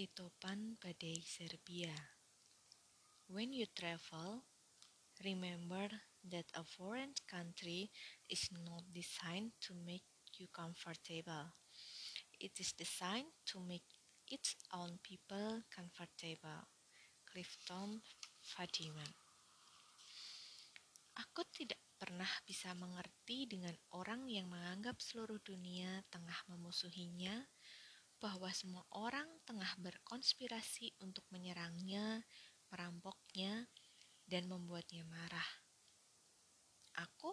Si Topan Badai Serbia When you travel, remember that a foreign country is not designed to make you comfortable. It is designed to make its own people comfortable. Clifton Fadiman Aku tidak pernah bisa mengerti dengan orang yang menganggap seluruh dunia tengah memusuhinya, bahwa semua orang tengah berkonspirasi untuk menyerangnya, merampoknya, dan membuatnya marah. Aku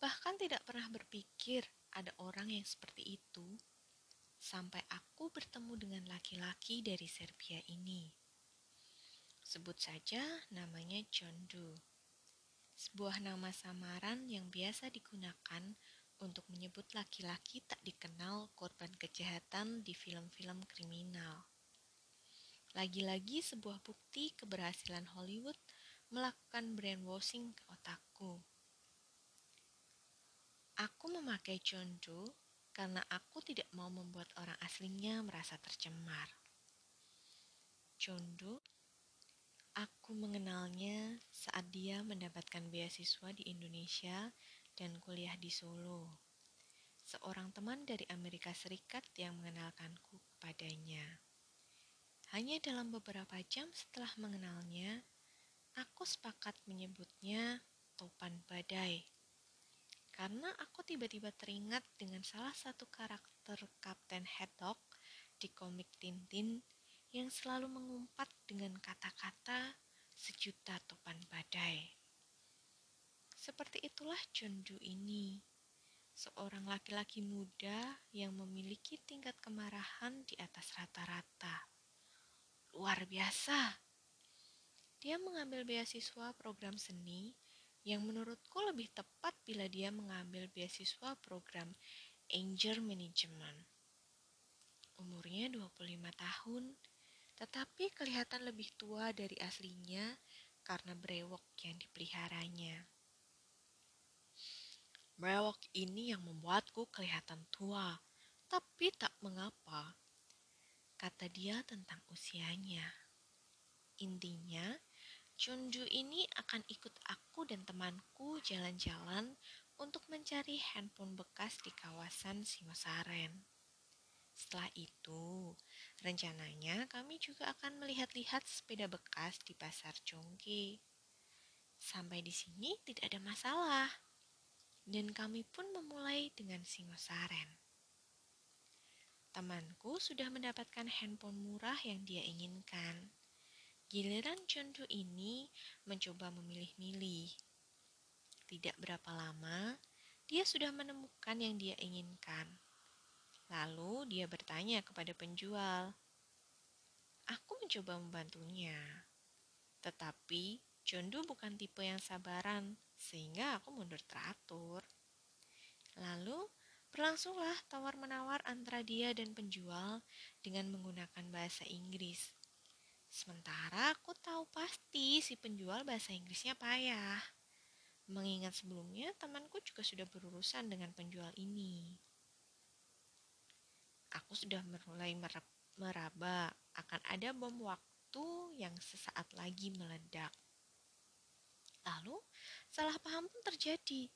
bahkan tidak pernah berpikir ada orang yang seperti itu, sampai aku bertemu dengan laki-laki dari Serbia ini. Sebut saja namanya John Doe sebuah nama samaran yang biasa digunakan untuk menyebut laki-laki tak dikenal korban kejahatan di film-film kriminal. Lagi-lagi sebuah bukti keberhasilan Hollywood melakukan brainwashing ke otakku. Aku memakai John Doe karena aku tidak mau membuat orang aslinya merasa tercemar. John Doe Aku mengenalnya saat dia mendapatkan beasiswa di Indonesia dan kuliah di Solo. Seorang teman dari Amerika Serikat yang mengenalkanku kepadanya. Hanya dalam beberapa jam setelah mengenalnya, aku sepakat menyebutnya topan badai. Karena aku tiba-tiba teringat dengan salah satu karakter Kapten Haddock di komik Tintin yang selalu mengumpat dengan kata-kata sejuta topan badai. Seperti itulah Jondu ini, seorang laki-laki muda yang memiliki tingkat kemarahan di atas rata-rata. Luar biasa. Dia mengambil beasiswa program seni yang menurutku lebih tepat bila dia mengambil beasiswa program Angel Management. Umurnya 25 tahun tetapi kelihatan lebih tua dari aslinya karena brewok yang dipeliharanya. Brewok ini yang membuatku kelihatan tua, tapi tak mengapa, kata dia tentang usianya. Intinya, Chunju ini akan ikut aku dan temanku jalan-jalan untuk mencari handphone bekas di kawasan Singosaren. Setelah itu, rencananya kami juga akan melihat-lihat sepeda bekas di pasar Congke. Sampai di sini tidak ada masalah. Dan kami pun memulai dengan Singosaren. Temanku sudah mendapatkan handphone murah yang dia inginkan. Giliran Chondu ini mencoba memilih-milih. Tidak berapa lama, dia sudah menemukan yang dia inginkan. Lalu dia bertanya kepada penjual. Aku mencoba membantunya. Tetapi Jondu bukan tipe yang sabaran, sehingga aku mundur teratur. Berlangsunglah tawar-menawar antara dia dan penjual dengan menggunakan bahasa Inggris. Sementara aku tahu pasti si penjual bahasa Inggrisnya payah. Mengingat sebelumnya temanku juga sudah berurusan dengan penjual ini aku sudah mulai meraba akan ada bom waktu yang sesaat lagi meledak. Lalu, salah paham pun terjadi.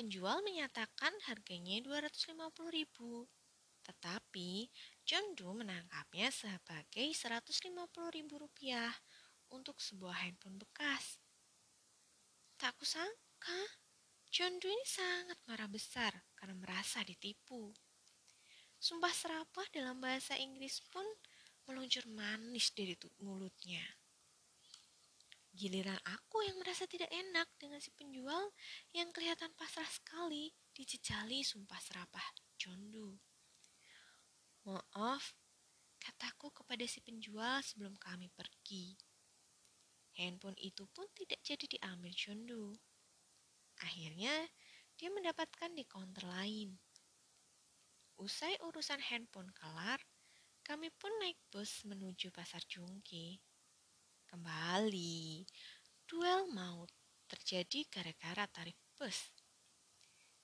Penjual menyatakan harganya 250 ribu. Tetapi, John Doe menangkapnya sebagai 150 ribu rupiah untuk sebuah handphone bekas. Tak kusangka, John Doe ini sangat marah besar karena merasa ditipu. Sumpah serapah dalam bahasa Inggris pun meluncur manis dari mulutnya. Giliran aku yang merasa tidak enak dengan si penjual yang kelihatan pasrah sekali dijejali sumpah serapah Jondu. Maaf, kataku kepada si penjual sebelum kami pergi. Handphone itu pun tidak jadi diambil Jondu. Akhirnya, dia mendapatkan di counter lain. Usai urusan handphone kelar, kami pun naik bus menuju pasar Jungki. Kembali, duel maut terjadi gara-gara tarif bus.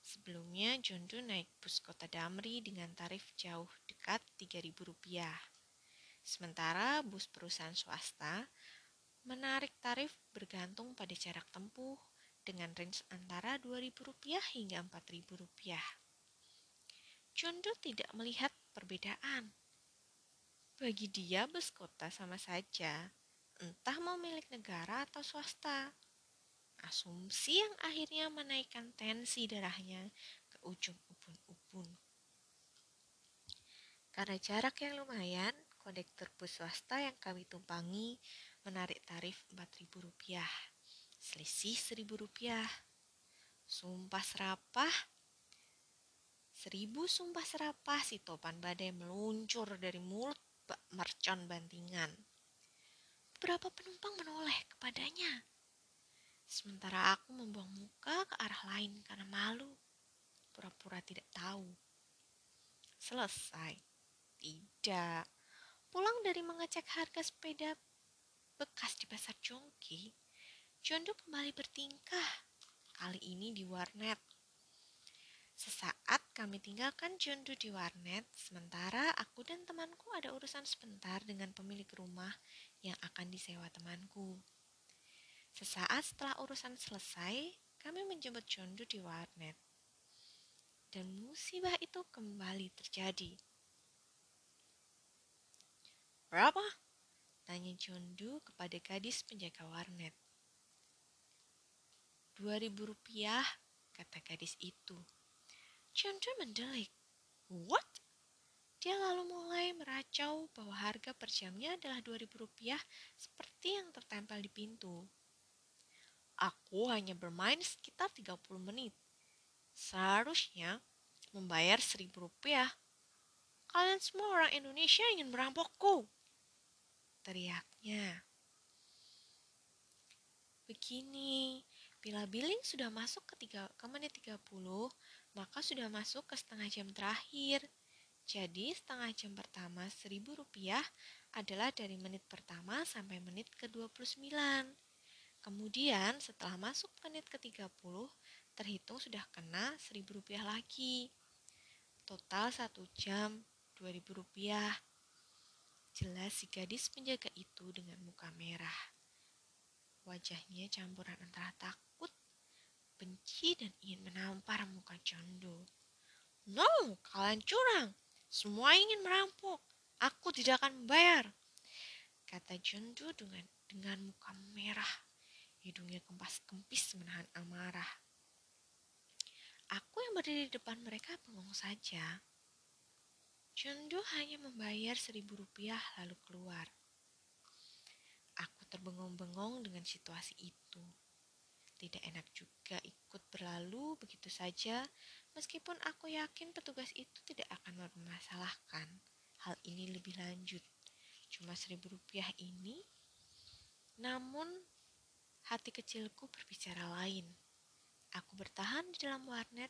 Sebelumnya, Jondu naik bus kota Damri dengan tarif jauh dekat Rp3.000. Sementara bus perusahaan swasta menarik tarif bergantung pada jarak tempuh dengan range antara Rp2.000 hingga Rp4.000. Jondo tidak melihat perbedaan. Bagi dia bus kota sama saja, entah mau milik negara atau swasta. Asumsi yang akhirnya menaikkan tensi darahnya ke ujung ubun-ubun. Karena jarak yang lumayan, kondektur bus swasta yang kami tumpangi menarik tarif Rp4.000 selisih seribu rupiah. Sumpah serapah, seribu sumpah serapah si topan badai meluncur dari mulut mercon bantingan. Beberapa penumpang menoleh kepadanya. Sementara aku membuang muka ke arah lain karena malu. Pura-pura tidak tahu. Selesai. Tidak. Pulang dari mengecek harga sepeda bekas di pasar Jongki, Jondo kembali bertingkah, kali ini di warnet. Kami tinggalkan Jondo di warnet, sementara aku dan temanku ada urusan sebentar dengan pemilik rumah yang akan disewa temanku. Sesaat setelah urusan selesai, kami menjemput Jondo di warnet. Dan musibah itu kembali terjadi. Berapa? Tanya Jondo kepada gadis penjaga warnet. Dua ribu rupiah, kata gadis itu. Chandra mendelik. What? Dia lalu mulai meracau bahwa harga per jamnya adalah dua ribu rupiah seperti yang tertempel di pintu. Aku hanya bermain sekitar 30 menit. Seharusnya membayar seribu rupiah. Kalian semua orang Indonesia ingin merampokku. Teriaknya. Begini, Bila billing sudah masuk ke, 3, ke menit 30, maka sudah masuk ke setengah jam terakhir. Jadi setengah jam pertama Rp1.000 adalah dari menit pertama sampai menit ke-29. Kemudian setelah masuk menit ke-30, terhitung sudah kena Rp1.000 lagi. Total satu jam Rp2.000. Jelas si gadis penjaga itu dengan muka merah. Wajahnya campuran antara takut, benci, dan ingin menampar muka Jondo. No, kalian curang. Semua ingin merampok. Aku tidak akan membayar. Kata Jondo dengan, dengan muka merah. Hidungnya kempas-kempis menahan amarah. Aku yang berdiri di depan mereka bengong saja. Jondo hanya membayar seribu rupiah lalu keluar terbengong-bengong dengan situasi itu. Tidak enak juga ikut berlalu begitu saja, meskipun aku yakin petugas itu tidak akan mempermasalahkan hal ini lebih lanjut. Cuma seribu rupiah ini, namun hati kecilku berbicara lain. Aku bertahan di dalam warnet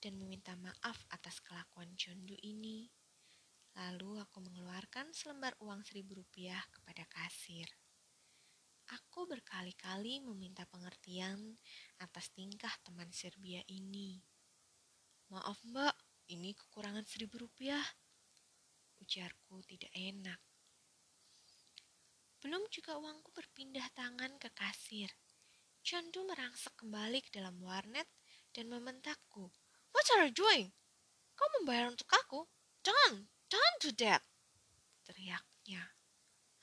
dan meminta maaf atas kelakuan Jondu ini. Lalu aku mengeluarkan selembar uang seribu rupiah kepada kasir. Aku berkali-kali meminta pengertian atas tingkah teman Serbia ini. Maaf mbak, ini kekurangan seribu rupiah. Ujarku tidak enak. Belum juga uangku berpindah tangan ke kasir. Chandu merangsek kembali ke dalam warnet dan membentakku. What are you doing? Kau membayar untuk aku? Don't, don't do that. Teriaknya.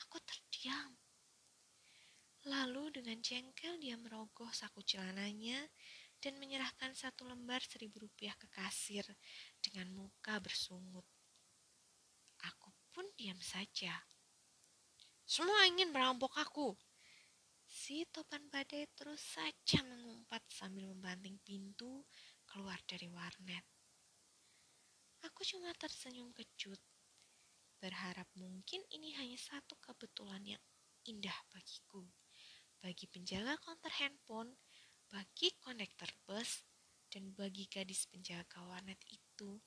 Aku terdiam. Lalu dengan jengkel dia merogoh saku celananya dan menyerahkan satu lembar seribu rupiah ke kasir dengan muka bersungut. Aku pun diam saja. Semua ingin merampok aku. Si topan badai terus saja mengumpat sambil membanting pintu keluar dari warnet. Aku cuma tersenyum kecut, berharap mungkin ini hanya satu kebetulan yang indah bagiku bagi penjaga konter handphone, bagi konektor bus, dan bagi gadis penjaga warnet itu.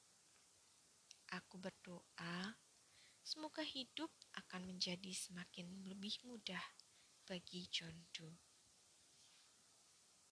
Aku berdoa, semoga hidup akan menjadi semakin lebih mudah bagi John Doe.